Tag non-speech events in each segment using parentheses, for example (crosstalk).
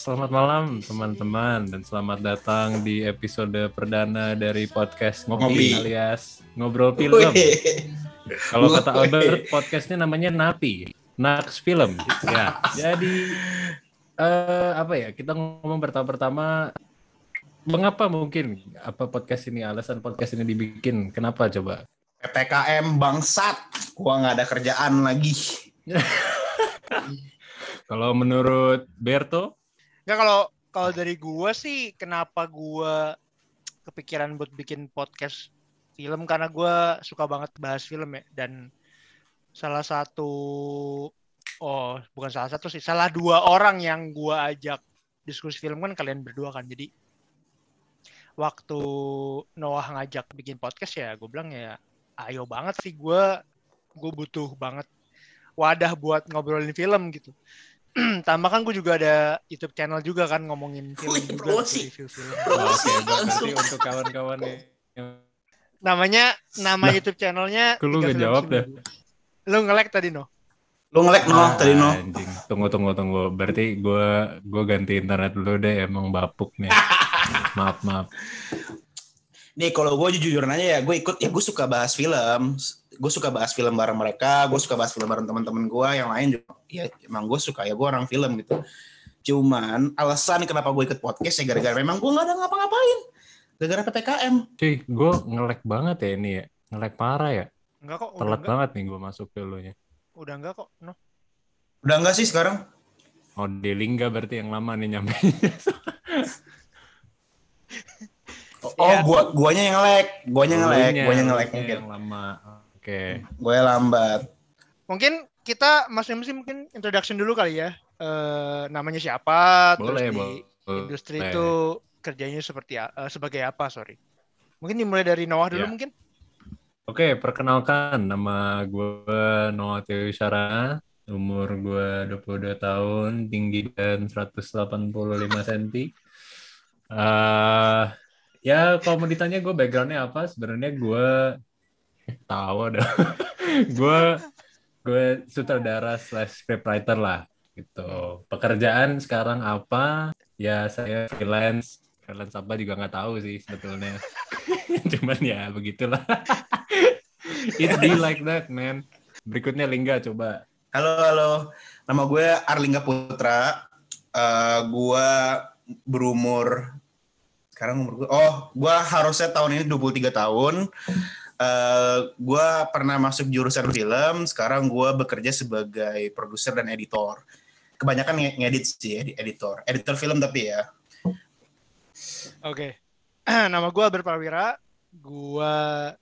selamat malam teman-teman dan selamat datang di episode perdana dari podcast Ngopi, Ngopi. alias Ngobrol Film. Kalau kata Albert podcastnya namanya Napi, Nax Film. Ya, jadi eh, apa ya? Kita ngomong pertama-pertama mengapa mungkin apa podcast ini alasan podcast ini dibikin? Kenapa coba? PPKM bangsat, gua nggak ada kerjaan lagi. (laughs) Kalau menurut Berto, Enggak kalau kalau dari gua sih kenapa gua kepikiran buat bikin podcast film? Karena gua suka banget bahas film ya. Dan salah satu oh bukan salah satu sih salah dua orang yang gua ajak diskusi film kan kalian berdua kan. Jadi waktu Noah ngajak bikin podcast ya gue bilang ya ayo banget sih gua gue butuh banget wadah buat ngobrolin film gitu (clears throat) tambah kan gue juga ada YouTube channel juga kan ngomongin film Wih, juga promosi. review film. Oh, Oke, berarti Langsung. untuk kawan-kawan Namanya nama Nah, YouTube channelnya lu Film jawab dah. Seminggu. Lu nge-lag tadi no? Lu ngelek no Ah, tadi no. Anjing. Tunggu tunggu tunggu. Berarti gua gua ganti internet dulu deh emang bapuk nih. (laughs) maaf maaf. Nih kalau gue jujur aja ya, gue ikut ya gue suka bahas film. Gue suka bahas film bareng mereka, gue suka bahas film bareng teman-teman gue yang lain juga. Ya emang gue suka ya gue orang film gitu. Cuman alasan kenapa gue ikut podcast ya gara-gara memang gue nggak ada ngapa-ngapain. Gara-gara PPKM. Cuy, gua ngelek banget ya ini ya. Ngelek parah ya. Enggak kok, Telat enggak. banget nih gua masuk ke lu nya. Udah enggak kok, no. Udah enggak sih sekarang? Oh, di Lingga berarti yang lama nih nyampe. (laughs) Oh, Ya. gua guanya yang ngelek, guanya ngelek, guanya ngelek mungkin. yang lama. Oke. Gue lambat. Mungkin kita masing-masing mungkin introduction dulu kali ya. Eh namanya siapa, Boleh, terus di boleh. industri itu kerjanya seperti eh, sebagai apa, sorry. Mungkin dimulai dari Noah dulu Ya. mungkin. Oke, perkenalkan nama gue Noah Teo Syara, umur gue 22 tahun, tinggi dan 185 cm. eh ya kalau mau ditanya gue backgroundnya apa, sebenarnya gue tahu ada. gue gue sutradara slash scriptwriter lah gitu. Pekerjaan sekarang apa? Ya saya freelance, freelance apa juga nggak tahu sih sebetulnya. (laughs) Cuman ya begitulah. (laughs) It be like that, man. Berikutnya Lingga coba. Halo, halo. Nama gue Arlingga Putra. Eh gue berumur sekarang umur gue oh gue harusnya tahun ini 23 tahun Eh gue pernah masuk jurusan film sekarang gue bekerja sebagai produser dan editor kebanyakan nge- ngedit sih edi- editor editor film tapi ya Oke. (clears throat) Nama gue Albert Prawira. Gue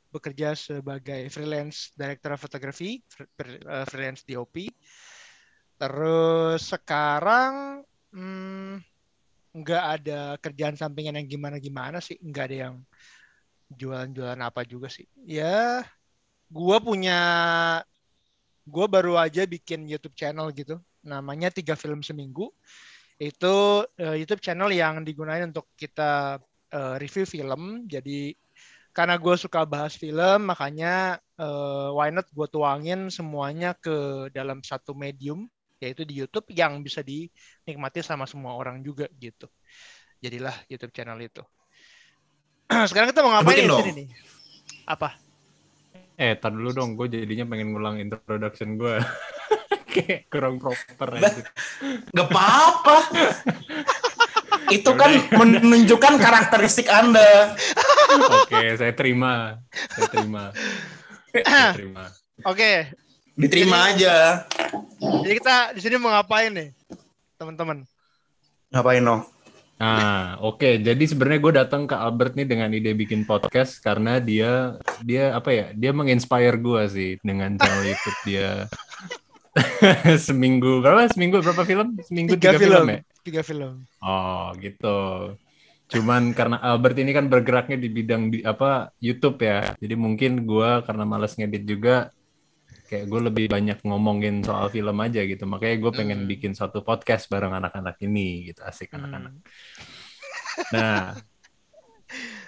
bekerja sebagai freelance director of photography, eh, freelance DOP. Terus sekarang hmm, ada kerjaan sampingan yang gimana-gimana sih. Nggak ada yang jualan-jualan apa juga sih. Ya, gue punya, gue baru aja bikin YouTube channel gitu. Namanya Tiga Film Seminggu itu eh, YouTube channel yang digunakan untuk kita eh, review film. Jadi karena gue suka bahas film, makanya eh, why not gue tuangin semuanya ke dalam satu medium, yaitu di YouTube yang bisa dinikmati sama semua orang juga gitu. Jadilah YouTube channel itu. (clears throat) Sekarang kita mau ngapain sini nih? Apa? Eh, tar dulu dong. Gue jadinya pengen ngulang introduction gue. (laughs) Kayak kurang proper aja. Gak apa-apa (laughs) itu kan menunjukkan karakteristik anda Oke, saya terima. Saya terima. Saya (clears throat) terima. Oke, diterima aja jadi kita di sini mau ngapain nih, teman-teman? ngapain no Nah, oke. Jadi sebenarnya gue datang ke Albert nih dengan ide bikin podcast karena dia dia apa ya? Dia menginspire gue sih dengan channel YouTube dia. (laughs) seminggu berapa? Seminggu berapa film? Seminggu tiga, film. ya? Tiga film. Oh, gitu. Cuman karena Albert ini kan bergeraknya di bidang di apa YouTube ya. Jadi mungkin gua karena males ngedit juga kayak gue lebih banyak ngomongin soal film aja gitu. Makanya gue pengen Hmm. bikin suatu podcast bareng anak-anak ini gitu. Asik anak-anak. Nah,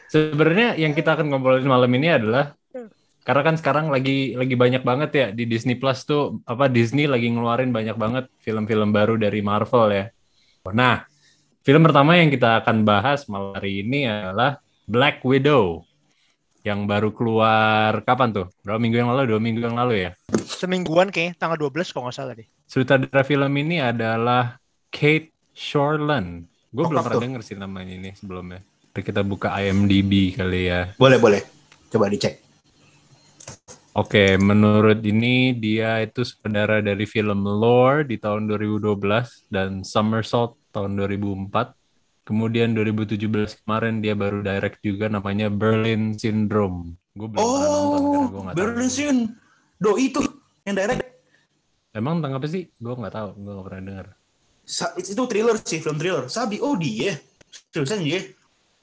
sebenarnya yang kita akan ngobrolin malam ini adalah karena kan sekarang lagi lagi banyak banget ya di Disney Plus tuh apa Disney lagi ngeluarin banyak banget film-film baru dari Marvel ya. Nah, Film pertama yang kita akan bahas malam hari ini adalah Black Widow yang baru keluar kapan tuh? Berapa minggu yang lalu? Dua minggu yang lalu ya? Semingguan kayaknya tanggal 12 kalau nggak salah deh. Sutradara film ini adalah Kate Shortland. Gue Oh, belum pernah tuh? denger sih namanya ini sebelumnya. Mari Kita buka IMDb kali ya. Boleh, boleh. Coba dicek. Oke, menurut ini dia itu sutradara dari film Lore di tahun 2012 dan Somersault tahun 2004. Kemudian 2017 kemarin dia baru direct juga namanya Berlin Syndrome. Gue belum nonton Oh, tahu. Berlin Sin. Do itu yang direct. Emang tentang apa sih? Gue nggak tahu, gue nggak pernah denger. Sa- itu thriller sih, film thriller. Sabi, oh dia. Seriusan dia.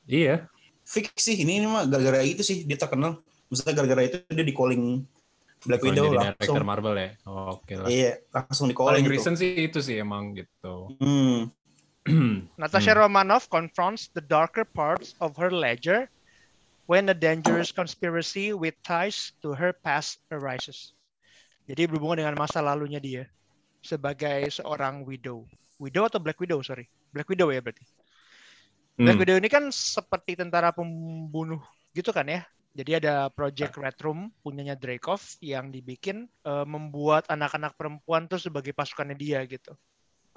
Iya, Fix sih, ini, ini mah gara-gara itu sih dia terkenal. Maksudnya gara-gara itu dia di calling Black Widow langsung. director Marvel ya. Oh, Oke lah. Iya, langsung di calling Paling gitu. recent sih itu sih emang gitu. Hmm. (clears throat) Natasha Hmm. Romanoff confronts the darker parts of her ledger when a dangerous conspiracy with ties to her past arises. Jadi berhubungan dengan masa lalunya dia sebagai seorang widow. Widow atau Black Widow, sorry. Black Widow ya berarti. Black Hmm. Widow ini kan seperti tentara pembunuh gitu kan ya. Jadi ada Project Red Room punyanya Dreykov yang dibikin eh, membuat anak-anak perempuan tuh sebagai pasukannya dia gitu.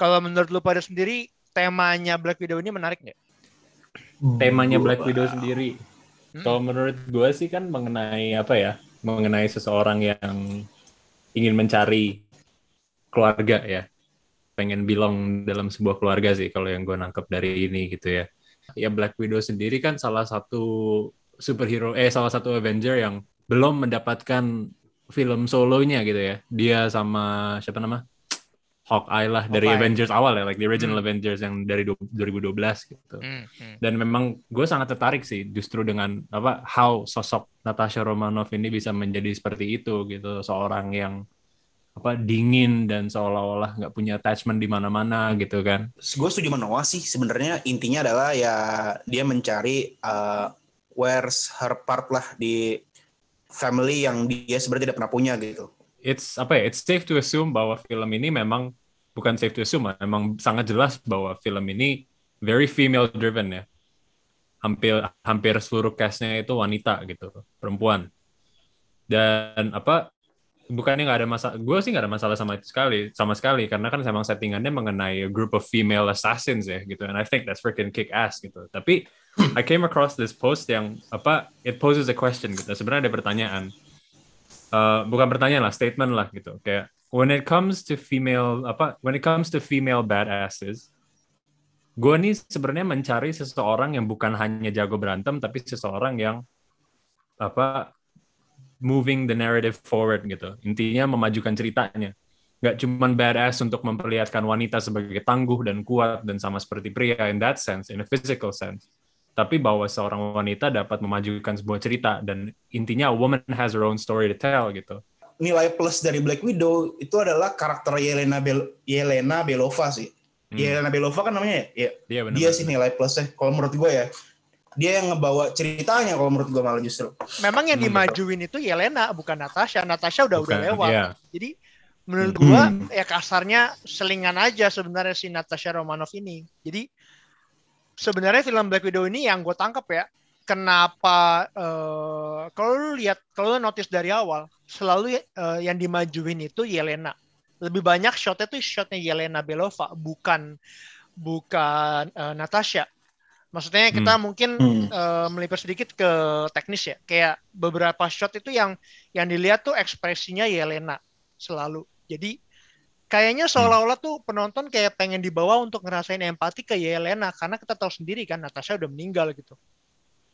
Kalau menurut lu pada sendiri temanya Black Widow ini menarik nggak? temanya Black Widow sendiri. Hmm. Kalau menurut gue sih kan mengenai apa ya? Mengenai seseorang yang ingin mencari keluarga ya. Pengen belong dalam sebuah keluarga sih kalau yang gue nangkep dari ini gitu ya. Ya Black Widow sendiri kan salah satu superhero eh salah satu Avenger yang belum mendapatkan film solonya gitu ya. Dia sama siapa nama? Hawkeye lah dari Hawkeye. Avengers awal ya, like the original Hmm. Avengers yang dari du- 2012 gitu Hmm, hmm. dan memang gue sangat tertarik sih justru dengan apa how sosok Natasha Romanoff ini bisa menjadi seperti itu gitu seorang yang apa dingin dan seolah-olah nggak punya attachment di mana-mana gitu kan gue setuju sama Noah sih sebenarnya intinya adalah ya dia mencari uh, where's her part lah di family yang dia sebenarnya tidak pernah punya gitu it's apa ya it's safe to assume bahwa film ini memang bukan safe to assume memang sangat jelas bahwa film ini very female driven ya. Hampir hampir seluruh castnya itu wanita gitu perempuan. Dan apa bukannya nggak ada masalah gue sih nggak ada masalah sama itu sekali sama sekali. Karena kan memang settingannya mengenai a group of female assassins ya gitu. And I think that's freaking kick ass gitu. Tapi I came across this post yang apa it poses a question gitu. Sebenarnya ada pertanyaan. Uh, bukan pertanyaan lah statement lah gitu. Kayak when it comes to female apa when it comes to female badasses gue nih sebenarnya mencari seseorang yang bukan hanya jago berantem tapi seseorang yang apa moving the narrative forward gitu. Intinya memajukan ceritanya. Nggak cuman badass untuk memperlihatkan wanita sebagai tangguh dan kuat dan sama seperti pria in that sense in a physical sense. Tapi bahwa seorang wanita dapat memajukan sebuah cerita dan intinya a woman has her own story to tell gitu nilai plus dari Black Widow itu adalah karakter Yelena Bel Yelena Belova sih Hmm. Yelena Belova kan namanya ya, ya Dia benar. dia sih nilai plusnya kalau menurut gue ya dia yang ngebawa ceritanya kalau menurut gue malah justru Memang yang Hmm. dimajuin itu Yelena bukan Natasha. Natasha udah udah Bukan, lewat. iya. Jadi menurut Hmm. gua ya kasarnya selingan aja sebenarnya si Natasha Romanoff ini. Jadi sebenarnya film Black Widow ini yang gue tangkap ya kenapa eh, kalau lu lihat kalau lu notice dari awal selalu eh, yang dimajuin itu Yelena. Lebih banyak shotnya tuh shotnya Yelena Belova bukan bukan eh, Natasha. Maksudnya kita mungkin Hmm. eh, melipir sedikit ke teknis ya. Kayak beberapa shot itu yang yang dilihat tuh ekspresinya Yelena selalu. Jadi kayaknya seolah-olah tuh penonton kayak pengen dibawa untuk ngerasain empati ke Yelena karena kita tahu sendiri kan Natasha udah meninggal gitu.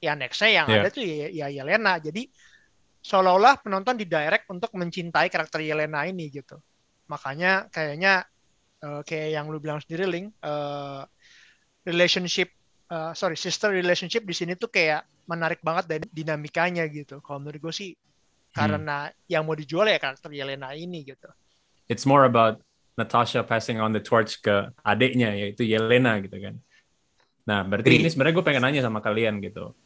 Ya nextnya yang Iya. ada tuh ya, ya Yelena. Jadi seolah-olah penonton didirect untuk mencintai karakter Yelena ini gitu. Makanya kayaknya eh, kayak yang lu bilang sendiri Ling, eh, relationship eh, sorry sister relationship di sini tuh kayak menarik banget dan dinamikanya gitu. Kalau menurut gue sih karena yang mau dijual ya karakter Yelena ini gitu. It's more about Natasha passing on the torch ke adiknya yaitu Yelena gitu kan. Nah, berarti Agree. ini sebenarnya gue pengen nanya sama kalian gitu.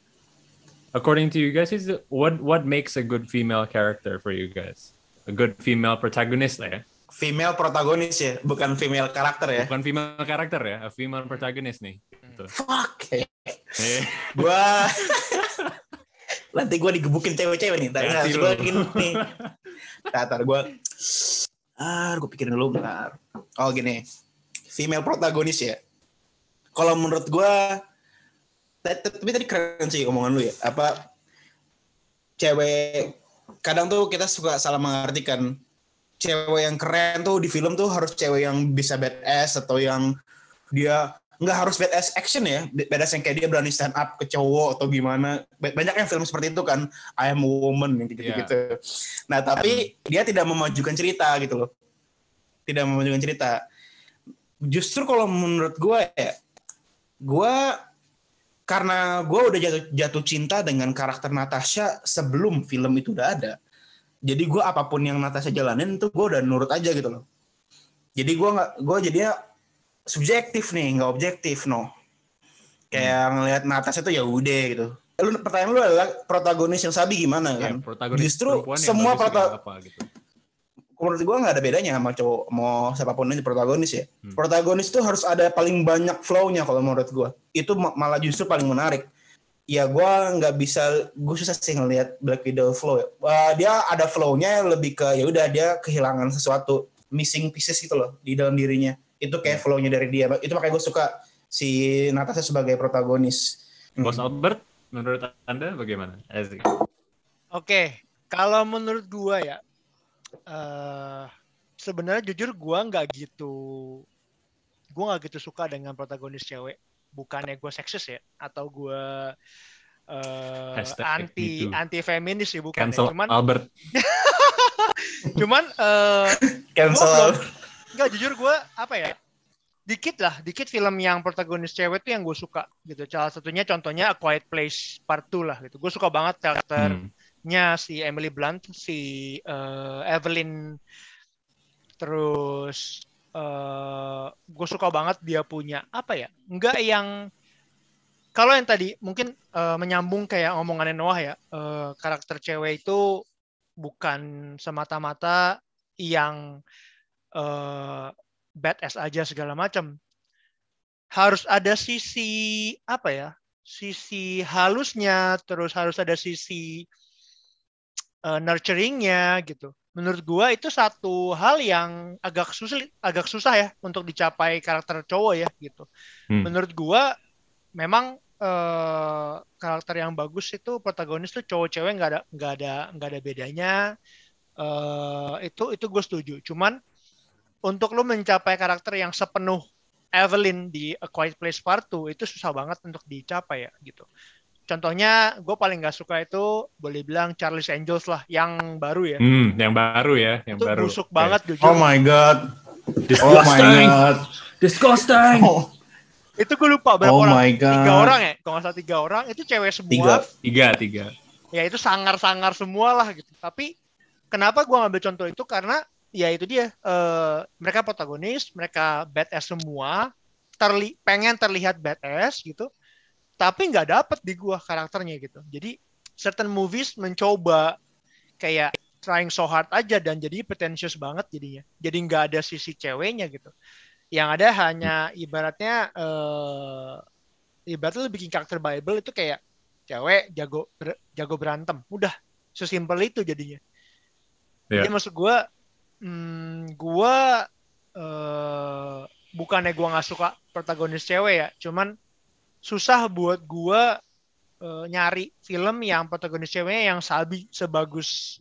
According to you guys, is what what makes a good female character for you guys? A good female protagonist lah ya. female protagonis ya bukan female karakter ya Bukan female karakter ya, a female protagonist nih. tuh? fuck Eh, gua (laughs) nanti gua digebukin cewek-cewek nih Hati gue lu. gini ntar gua ah gue pikirin dulu bentar oh gini female protagonis ya kalau menurut gua ta- tapi tadi keren sih omongan lu ya. Apa cewek kadang tuh kita suka salah mengartikan. Cewek yang keren tuh di film tuh harus cewek yang bisa badass atau yang dia nggak harus badass action ya. Badass yang kayak dia berani stand up ke cowok atau gimana. Ba- banyak yang film seperti itu kan. I am a woman yang gitu gitu nah tapi dia tidak memajukan cerita gitu loh. Tidak memajukan cerita. Justru kalau menurut gue ya gue karena gue udah jatuh, jatuh cinta dengan karakter Natasha sebelum film itu udah ada. Jadi gue apa pun yang Natasha jalanin tuh gue udah nurut aja gitu loh. Jadi gue nggak gue jadinya subjektif nih nggak objektif no. Kayak ngelihat Natasha tuh ya udah gitu. Lu pertanyaan lu adalah protagonis yang sabi gimana Ya, kan? protagonis Justru semua bagus prota- kayak apa gitu. Menurut gue nggak ada bedanya sama cowok mau siapa pun ini protagonis ya Hmm. protagonis tuh harus ada paling banyak flow-nya kalau menurut gue itu ma- malah justru paling menarik ya gue nggak bisa gue susah sih ngelihat Black Widow flow ya. Wah, dia ada flow-nya lebih ke ya udah dia kehilangan sesuatu missing pieces gitu loh di dalam dirinya itu Hmm. kayak flow-nya dari dia itu makanya gue suka si Natasha sebagai protagonis Hmm. Bos Albert, menurut anda bagaimana? Oke, kalau menurut gua ya, eh sebenarnya jujur gua nggak gitu, gua nggak gitu suka dengan protagonis cewek. Bukannya gua seksis ya, atau gua eh, Hashtag anti gitu. anti feminis sih bukan. Ya. Cuman Albert. (laughs) cuman eh cancel Enggak jujur gue apa ya dikit lah dikit film yang protagonis cewek tuh yang gue suka gitu salah satunya contohnya A Quiet Place Part 2 lah gitu gue suka banget karakternya Hmm. Si Emily Blunt si eh, Evelyn terus eh gue suka banget dia punya apa ya enggak yang kalau yang tadi mungkin eh, menyambung kayak omongannya Noah ya eh, karakter cewek itu bukan semata-mata yang eh badass aja segala macam. Harus ada sisi apa ya? Sisi halusnya, terus harus ada sisi eh, nurturingnya gitu. Menurut gua itu satu hal yang agak susah agak susah ya untuk dicapai karakter cowok ya gitu. Hmm. Menurut gua memang eh, karakter yang bagus itu protagonis tuh cowok cewek nggak ada nggak ada nggak ada bedanya. Eh, itu itu gue setuju. Cuman untuk lu mencapai karakter yang sepenuh Evelyn di A Quiet Place Part 2 itu susah banget untuk dicapai ya gitu. Contohnya gue paling nggak suka itu boleh bilang Charlie's Angels lah yang baru ya. Hmm, yang baru ya, yang itu baru. busuk banget jujur. oh my god oh my Disgusting. god Disgusting. oh, Itu gue lupa berapa oh orang. my god Tiga orang ya, kalau nggak salah tiga orang itu cewek semua. Tiga. Tiga, tiga. Ya itu sangar-sangar semua lah gitu. Tapi kenapa gue ngambil contoh itu karena ya itu dia eh, mereka protagonis, mereka badass semua, terli pengen terlihat badass gitu, tapi nggak dapet di gua karakternya gitu. Jadi certain movies mencoba kayak trying so hard aja dan jadi pretentious banget jadinya. Jadi nggak ada sisi ceweknya gitu. Yang ada hanya ibaratnya eh ibaratnya bikin karakter Bible itu kayak cewek jago ber- jago berantem. Udah sesimpel itu jadinya. Iya. Jadi maksud gua hmm, gua eh bukannya gua nggak suka protagonis cewek ya, cuman susah buat gua eh, nyari film yang protagonis ceweknya yang sabi sebagus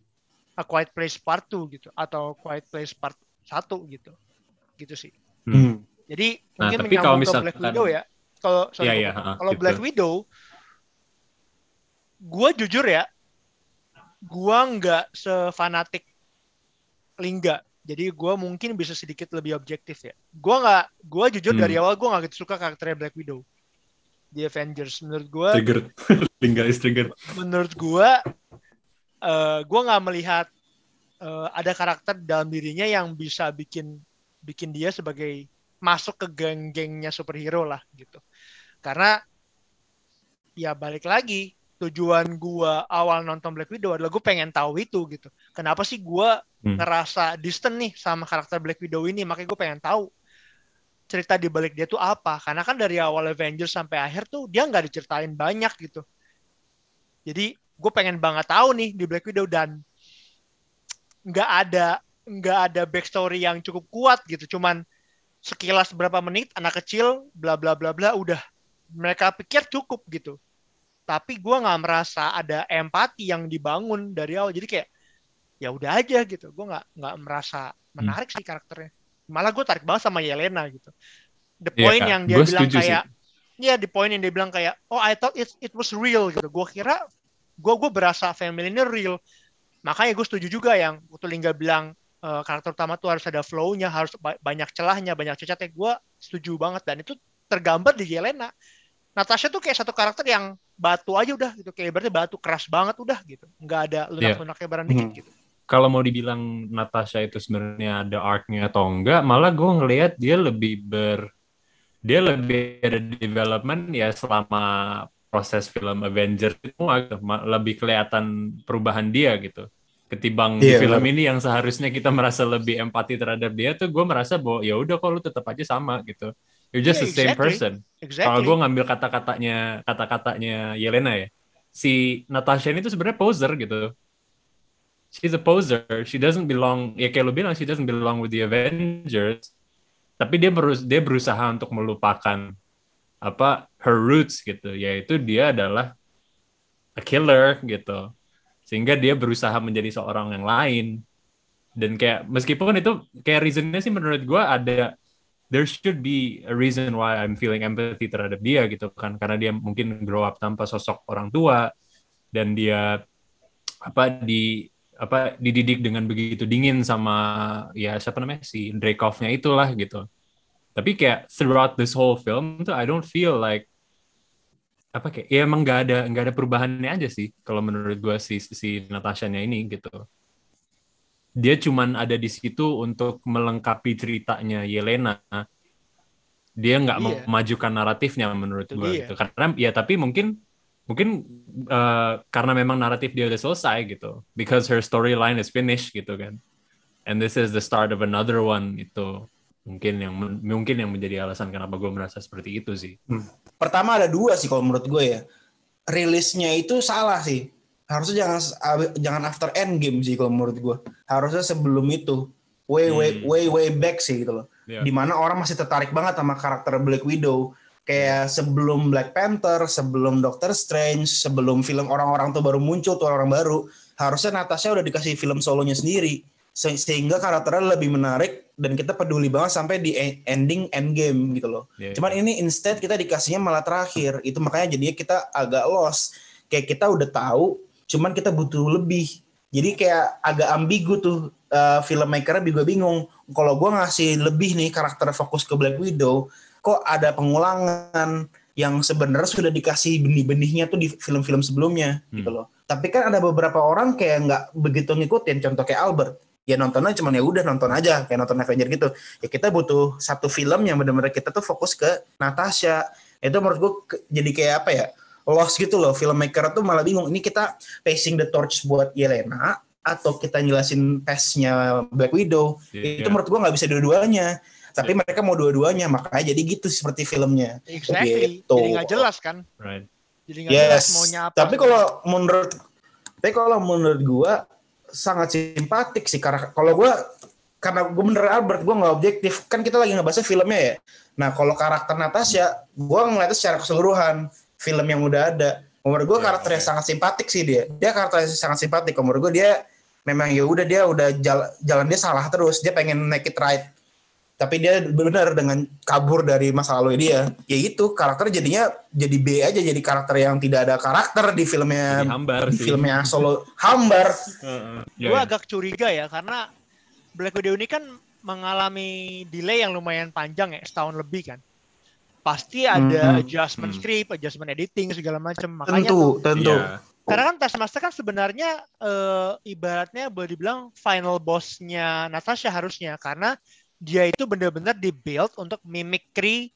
A Quiet Place Part 2 gitu atau Quiet Place Part 1 gitu. Gitu sih. Hmm. Jadi Nah, mungkin tapi kalau misalkan- Black Widow ya. Kalau sorry, Bang. ha, kalau gitu. Black Widow gua jujur ya gua nggak sefanatik Lingga. Jadi gua mungkin bisa sedikit lebih objektif ya. Gua nggak, gua jujur Hmm. dari awal gua nggak gitu suka karakternya Black Widow di Avengers. Menurut gua, Trigger. (laughs) Tinggal is trigger. menurut gua, eh gua nggak melihat eh, ada karakter dalam dirinya yang bisa bikin bikin dia sebagai masuk ke geng-gengnya superhero lah gitu. Karena ya balik lagi tujuan gua awal nonton Black Widow adalah gue pengen tahu itu gitu. Kenapa sih gua Hmm. ngerasa distant nih sama karakter Black Widow ini? Makanya gue pengen tahu cerita di balik dia tuh apa? Karena kan dari awal Avengers sampai akhir tuh dia nggak diceritain banyak gitu. Jadi gue pengen banget tahu nih di Black Widow dan nggak ada nggak ada backstory yang cukup kuat gitu. Cuman sekilas berapa menit anak kecil bla bla bla bla udah mereka pikir cukup gitu. Tapi gue nggak merasa ada empati yang dibangun dari awal. Jadi kayak ya udah aja gitu. Gue nggak nggak merasa menarik sih karakternya malah gue tarik banget sama Yelena gitu. The Iya, point Kak. yang dia Gua bilang setuju sih. kayak Iya di point yang dia bilang kayak oh I thought it it was real gitu. Gue kira gue gue berasa family ini real. Makanya gue setuju juga yang waktu Lingga bilang eh, karakter utama tuh harus ada flow-nya harus ba- banyak celahnya banyak cacatnya gue setuju banget. Dan itu tergambar di Yelena. Natasha tuh kayak satu karakter yang batu aja udah gitu. Kayak berarti batu keras banget udah gitu. Nggak ada lunak-lunaknya barang dikit Hmm. gitu Kalau mau dibilang Natasha itu sebenarnya ada arc-nya atau enggak, malah gue ngelihat dia lebih ber dia lebih ada development ya selama proses film Avengers itu agak ma- lebih kelihatan perubahan dia gitu. Ketimbang di Iya, film benar. ini yang seharusnya kita merasa lebih empati terhadap dia tuh gue merasa bahwa ya udah kok lu tetap aja sama gitu. You're just Iya, the same exactly. person. Kalau exactly gue ngambil kata-katanya kata-katanya Yelena ya si Natasha ini tuh sebenarnya poser gitu she's a poser. She doesn't belong ya kayak lu bilang she doesn't belong with the Avengers. Tapi dia berus dia berusaha untuk melupakan apa her roots gitu. Yaitu dia adalah a killer gitu. Sehingga dia berusaha menjadi seorang yang lain. Dan kayak meskipun itu kayak reasonnya sih menurut gua ada there should be a reason why I'm feeling empathy terhadap dia gitu kan. Karena dia mungkin grow up tanpa sosok orang tua. Dan dia apa di apa dididik dengan begitu dingin sama ya siapa namanya si Dreykov-nya itulah gitu. Tapi kayak throughout this whole film tuh I don't feel like apa kayak ya emang nggak ada nggak ada perubahannya aja sih kalau menurut gua si si Natasha-nya ini gitu. Dia cuman ada di situ untuk melengkapi ceritanya Yelena. Dia nggak Iya. memajukan naratifnya menurut gua dia. gitu. Karena ya tapi mungkin mungkin eh, karena memang naratif dia udah selesai gitu because her storyline is finished gitu kan and this is the start of another one itu mungkin yang mungkin yang menjadi alasan kenapa gue merasa seperti itu sih Pertama ada dua sih kalau menurut gue ya. Rilisnya itu salah sih. Harusnya jangan jangan after end game sih kalau menurut gue. Harusnya sebelum itu. Way way Hmm. way way back sih gitu loh. Iya. Di mana orang masih tertarik banget sama karakter Black Widow. Kayak sebelum Black Panther, sebelum Doctor Strange, sebelum film orang-orang tuh baru muncul tuh orang baru. Harusnya Natasha udah dikasih film solonya sendiri. Se- sehingga karakternya lebih menarik dan kita peduli banget sampai di e- ending endgame gitu loh. Iya, Cuman ini instead kita dikasihnya malah terakhir. Itu makanya jadinya kita agak lost. Kayak kita udah tahu, cuman kita butuh lebih. Jadi kayak agak ambigu tuh uh, filmmakernya juga bingung. Kalau gua ngasih lebih nih karakter fokus ke Black Widow, kok ada pengulangan yang sebenarnya sudah dikasih benih-benihnya tuh di film-film sebelumnya Hmm. gitu loh. Tapi kan ada beberapa orang kayak nggak begitu ngikutin. Contoh kayak Albert. Ya nontonnya cuman ya udah nonton aja kayak nonton Avenger gitu. Ya kita butuh satu film yang benar-benar kita tuh fokus ke Natasha. Itu menurut gue ke- jadi kayak apa ya? Lost gitu loh. Filmmaker tuh malah bingung. Ini kita passing the torch buat Yelena atau kita jelasin pace-nya Black Widow. Iya. Itu menurut gue nggak bisa dua-duanya. Tapi mereka mau dua-duanya, makanya jadi gitu seperti filmnya. exactly. Gitu. jadi nggak jelas kan? Right. Jadi nggak jelas Yes. maunya apa. Tapi kalau menurut tapi kalau menurut gua sangat simpatik sih karena kalau gua karena gue bener Albert gue nggak objektif. Kan kita lagi ngebahasnya filmnya ya. Nah kalau karakter Natasha gue ngeliatnya secara keseluruhan film yang udah ada. Menurut gue Ya, karakternya oke. sangat simpatik sih dia. Dia karakternya sangat simpatik. Menurut gue dia memang ya udah dia udah jalan jalan dia salah terus. Dia pengen make it right tapi dia benar dengan kabur dari masa lalu dia ya itu karakter jadinya jadi B aja jadi karakter yang tidak ada karakter di filmnya Jadi hambar di sih filmnya solo hambar Heeh. gue Ya, ya. agak curiga ya karena Black Widow ini kan mengalami delay yang lumayan panjang ya setahun lebih kan pasti ada Hmm. adjustment Hmm. script, adjustment editing segala macam makanya tentu tuh, tentu Iya. karena kan Taskmaster kan sebenarnya eh, ibaratnya boleh dibilang final bossnya Natasha harusnya karena dia itu benar-benar dibuild untuk mimicry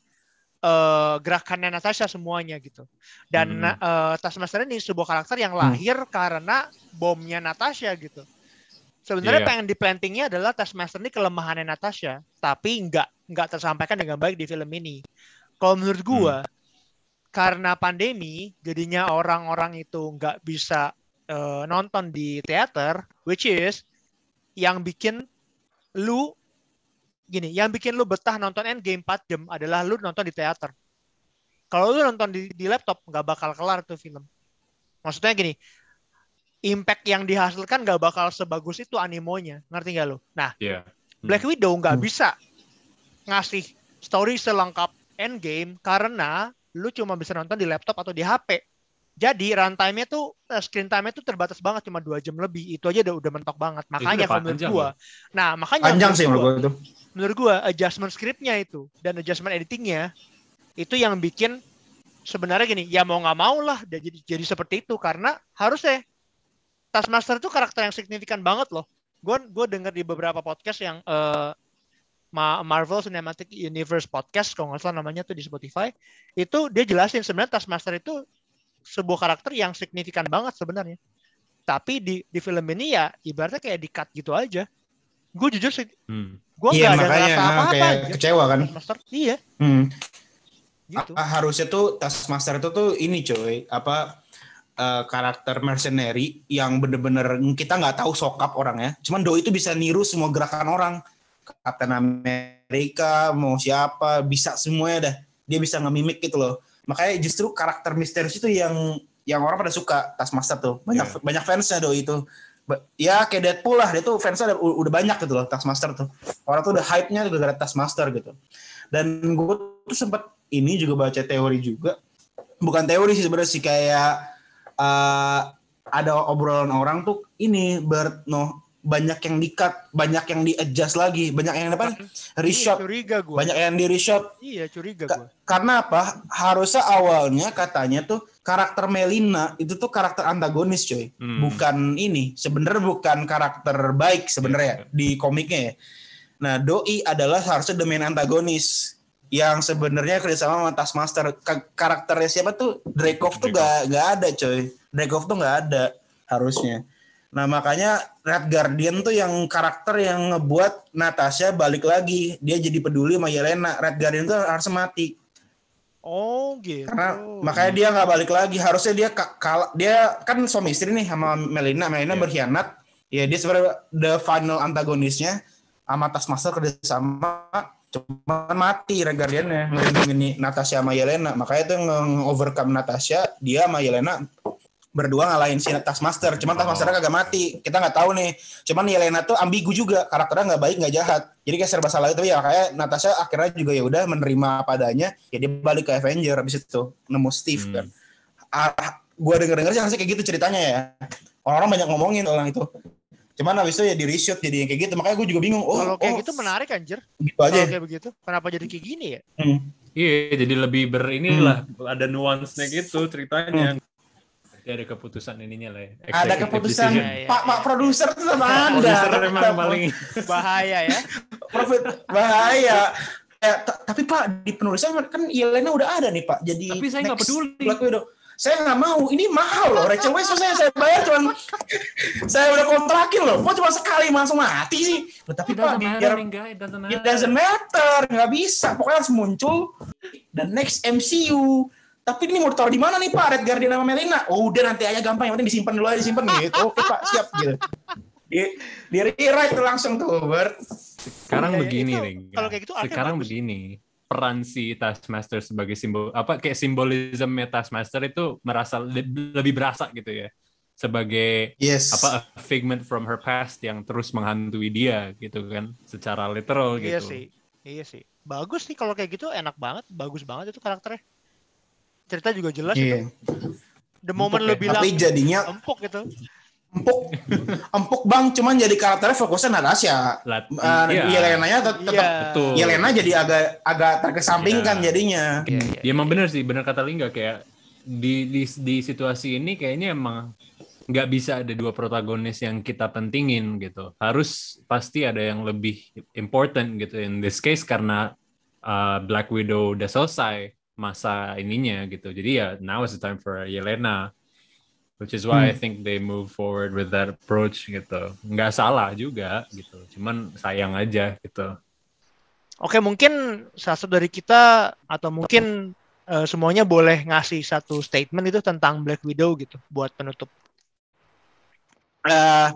eh, gerakannya Natasha semuanya gitu. Dan Hmm. eh, Taskmaster ini sebuah karakter yang lahir karena bomnya Natasha gitu. Sebenarnya Iya. pengen di plantingnya adalah Taskmaster ini kelemahannya Natasha, tapi nggak nggak tersampaikan dengan baik di film ini. Kalau menurut gua karena pandemi jadinya orang-orang itu nggak bisa eh, nonton di teater, which is yang bikin lu gini, yang bikin lu betah nonton Endgame 4 jam adalah lu nonton di teater. Kalau lu nonton di, di laptop nggak bakal kelar tuh film. Maksudnya gini, impact yang dihasilkan nggak bakal sebagus itu animonya, ngerti nggak lu? Nah, Iya. Black Widow nggak Hmm. bisa ngasih story selengkap Endgame karena lu cuma bisa nonton di laptop atau di HP. Jadi runtime-nya tuh eh, screen time-nya tuh terbatas banget cuma dua jam lebih. Itu aja udah, udah mentok banget. Makanya kalau menurut gua, nah makanya Panjang sih menurut gua, itu. menurut gua adjustment scriptnya itu dan adjustment editingnya itu yang bikin sebenarnya gini ya mau nggak mau lah dia jadi jadi seperti itu karena harusnya Taskmaster itu karakter yang signifikan banget loh gue gue denger di beberapa podcast yang eh, Ma- Marvel Cinematic Universe podcast kalau nggak salah namanya tuh di Spotify itu dia jelasin sebenarnya Taskmaster itu sebuah karakter yang signifikan banget sebenarnya. Tapi di di film ini ya ibaratnya kayak di cut gitu aja. Gue jujur sih Hmm. gue Iya nggak ada makanya ah, apa-apa kayak aja. kecewa kan. Taskmaster iya. Hmm. gitu. Harusnya tuh Taskmaster itu tuh ini coy. Apa eh, karakter mercenary yang bener-bener kita nggak tahu sokap orangnya. Cuman Doi itu bisa niru semua gerakan orang. Captain America mau siapa bisa semuanya dah. Dia bisa ngemimik gitu loh makanya justru karakter misterius itu yang yang orang pada suka Taskmaster tuh. Banyak Iya. banyak fansnya Doi itu. Ya kayak Deadpool lah dia tuh fansnya udah, udah banyak gitu loh Taskmaster tuh. Orang tuh udah hype-nya juga gara Taskmaster gitu. Dan gue tuh sempat ini juga baca teori juga. Bukan teori sih sebenarnya sih kayak eh, ada obrolan orang tuh ini ber no banyak yang di-cut, banyak yang di-adjust lagi, banyak yang apa? Iya, Reshot, curiga gue banyak yang di-reshot. iya curiga Ka- gue Karena apa? Harusnya awalnya katanya tuh karakter Melina itu tuh karakter antagonis, coy. Hmm. Bukan ini, sebenarnya bukan karakter baik sebenarnya di komiknya ya. Nah, Doi adalah harusnya the main antagonis yang sebenarnya kerjasama sama Taskmaster. Ka- karakternya siapa tuh? Dreykov tuh gak, gak ada, coy. Dreykov tuh gak ada harusnya. Nah, makanya Red Guardian tuh yang karakter yang ngebuat Natasha balik lagi. Dia jadi peduli sama Yelena. Red Guardian tuh harus mati. oh gitu Karena makanya dia nggak balik lagi. Harusnya dia ka- kalah. Dia kan suami istri nih sama Melina. Melina Iya. berkhianat. Ya dia sebenarnya the final antagonisnya sama Taskmaster kerjasama cuman mati Red Guardian-nya ngelindungin Natasha sama Yelena. Makanya itu nge-overcome Natasha, dia sama Yelena berdua ngalahin si Taskmaster. Cuman Taskmaster kagak mati. Kita nggak tahu nih. Cuman Yelena tuh ambigu juga. Karakternya nggak baik, nggak jahat. Jadi kayak serba salah itu ya. Kayak Natasha akhirnya juga ya udah menerima apa adanya. Ya balik ke Avenger habis itu nemu Steve Hmm. kan. Ah, gua denger-denger sih harusnya kayak gitu ceritanya ya. Orang-orang banyak ngomongin orang itu. Cuman habis itu ya di reshoot jadi yang kayak gitu. Makanya gue juga bingung. Oh, kalau kayak oh, gitu menarik anjir gitu kalau aja. kayak begitu kenapa jadi kayak gini ya Hmm. Iya, jadi lebih ber inilah ada nuansnya gitu ceritanya. Jadi ada keputusan ininya lah. ya, Ada keputusan decision. Iya, iya, Pak Pak iya. produser tuh sama Anda. Produser emang paling bahaya ya profit bahaya. Ya, ta- tapi Pak di penulisan kan Yelena udah ada nih Pak. Jadi Tapi saya nggak next peduli. Saya nggak mau. Ini mahal loh. Rachel Weisz saya saya bayar cuman (laughs) saya udah kontrakin loh. Kok cuma sekali langsung mati sih? Loh, tapi It Pak doesn't matter, biar enggak, it doesn't it matter. doesn't matter. Nggak bisa. Pokoknya harus muncul dan next MCU. Tapi ini mau ditaruh di mana nih Pak? Red Guardian sama Melina? Oh udah nanti aja gampang. Yang penting disimpan dulu aja disimpan gitu. Oke Pak siap gitu. Di, di rewrite tuh langsung tuh Bert. Sekarang Iya, iya, begini, itu- Ring. kalau kayak gitu artinya Sekarang bagus. begini. Peran si Taskmaster sebagai simbol apa kayak simbolisme Taskmaster itu merasa le- lebih berasa gitu ya. Sebagai Yes. apa a figment from her past yang terus menghantui dia gitu kan secara literal iya gitu. sih iya sih bagus sih kalau kayak gitu enak banget bagus banget itu karakternya cerita juga jelas Iya. itu the moment Empuk lu ya. bilang Tapi jadinya empuk gitu empuk empuk bang cuman jadi karakternya fokusnya Natasha Lat- uh, iya. Yelena-nya tet- tetap iya Betul. Yelena jadi agak agak terkesampingkan Iya. jadinya Iya, iya, Ya emang bener sih, bener kata Lingga kayak di di di situasi ini kayaknya emang nggak bisa ada dua protagonis yang kita pentingin gitu. Harus pasti ada yang lebih important gitu. In this case karena uh, Black Widow udah selesai masa ininya gitu. Jadi ya now is the time for Yelena. Which is why I Hmm. think they move forward with that approach gitu. Nggak salah juga gitu. Cuman sayang aja gitu. Oke, mungkin salah satu dari kita atau mungkin uh, semuanya boleh ngasih satu statement itu tentang Black Widow gitu buat penutup. Uh,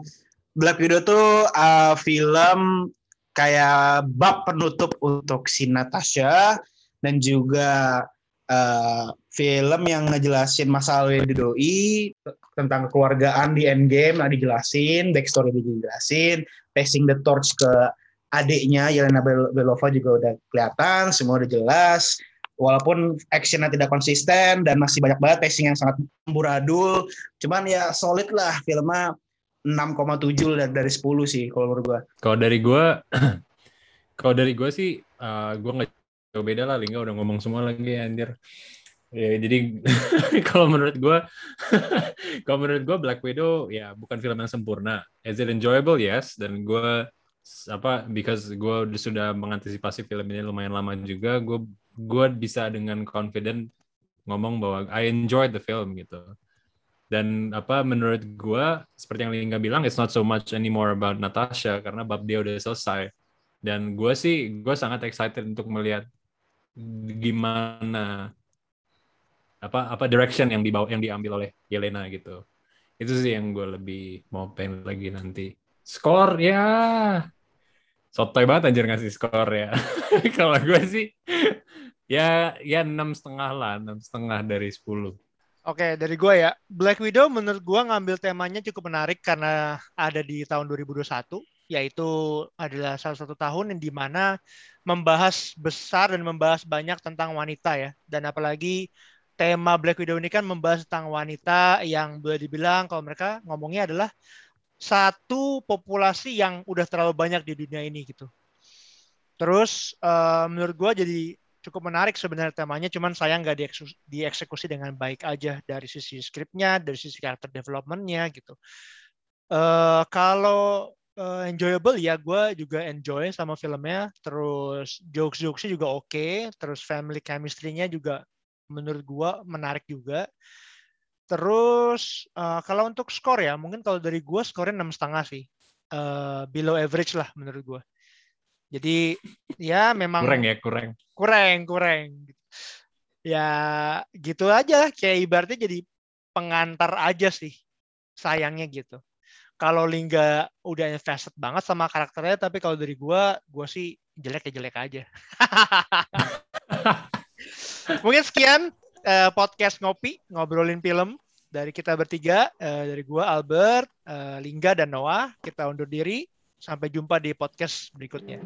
Black Widow tuh uh, film kayak bab penutup untuk si Natasha dan juga uh, film yang ngejelasin masalah doi tentang keluargaan di Endgame nah dijelasin, backstory dijelasin, passing the torch ke adiknya Yelena Belova juga udah kelihatan, semua udah jelas. Walaupun actionnya tidak konsisten dan masih banyak banget pacing yang sangat amburadul, cuman ya solid lah filmnya 6,7 dari, dari 10 sih kalau menurut gua. Kalau dari gua (clears throat) kalau dari gua sih uh, gua nggak jauh beda lah, Lingga udah ngomong semua lagi anjir. Ya, jadi (laughs) kalau menurut gue, (laughs) kalau menurut gue Black Widow ya bukan film yang sempurna. Is it enjoyable? Yes. Dan gue apa because gue sudah mengantisipasi film ini lumayan lama juga, gue gue bisa dengan confident ngomong bahwa I enjoyed the film gitu. Dan apa menurut gue seperti yang Lingga bilang, it's not so much anymore about Natasha karena bab dia udah selesai. Dan gue sih gue sangat excited untuk melihat gimana apa apa direction yang dibawa yang diambil oleh Yelena gitu. Itu sih yang gue lebih mau pengen lagi nanti. Skor ya. Sotoy banget anjir ngasih skor ya. (laughs) Kalau gue sih ya ya enam setengah lah enam setengah dari sepuluh. Oke, dari gue ya. Black Widow menurut gue ngambil temanya cukup menarik karena ada di tahun 2021, yaitu adalah salah satu tahun yang di mana membahas besar dan membahas banyak tentang wanita ya. Dan apalagi tema Black Widow ini kan membahas tentang wanita yang boleh dibilang kalau mereka ngomongnya adalah satu populasi yang udah terlalu banyak di dunia ini gitu. Terus uh, menurut gue jadi cukup menarik sebenarnya temanya, cuman saya nggak dieksekusi dengan baik aja dari sisi skripnya, dari sisi karakter developmentnya gitu. Uh, kalau uh, enjoyable ya, gue juga enjoy sama filmnya. Terus jokes-jokesnya juga oke, okay. terus family chemistry-nya juga menurut gua menarik juga. Terus uh, kalau untuk skor ya, mungkin kalau dari gua skornya enam setengah sih, uh, below average lah menurut gua. Jadi ya memang kurang ya kurang. Kurang kurang. Ya gitu aja, kayak ibaratnya jadi pengantar aja sih, sayangnya gitu. Kalau Lingga udah invested banget sama karakternya, tapi kalau dari gua, gua sih jelek ya jelek aja. (laughs) Mungkin sekian uh, podcast ngopi ngobrolin film dari kita bertiga uh, dari gua Albert, uh, Lingga dan Noah. Kita undur diri. Sampai jumpa di podcast berikutnya.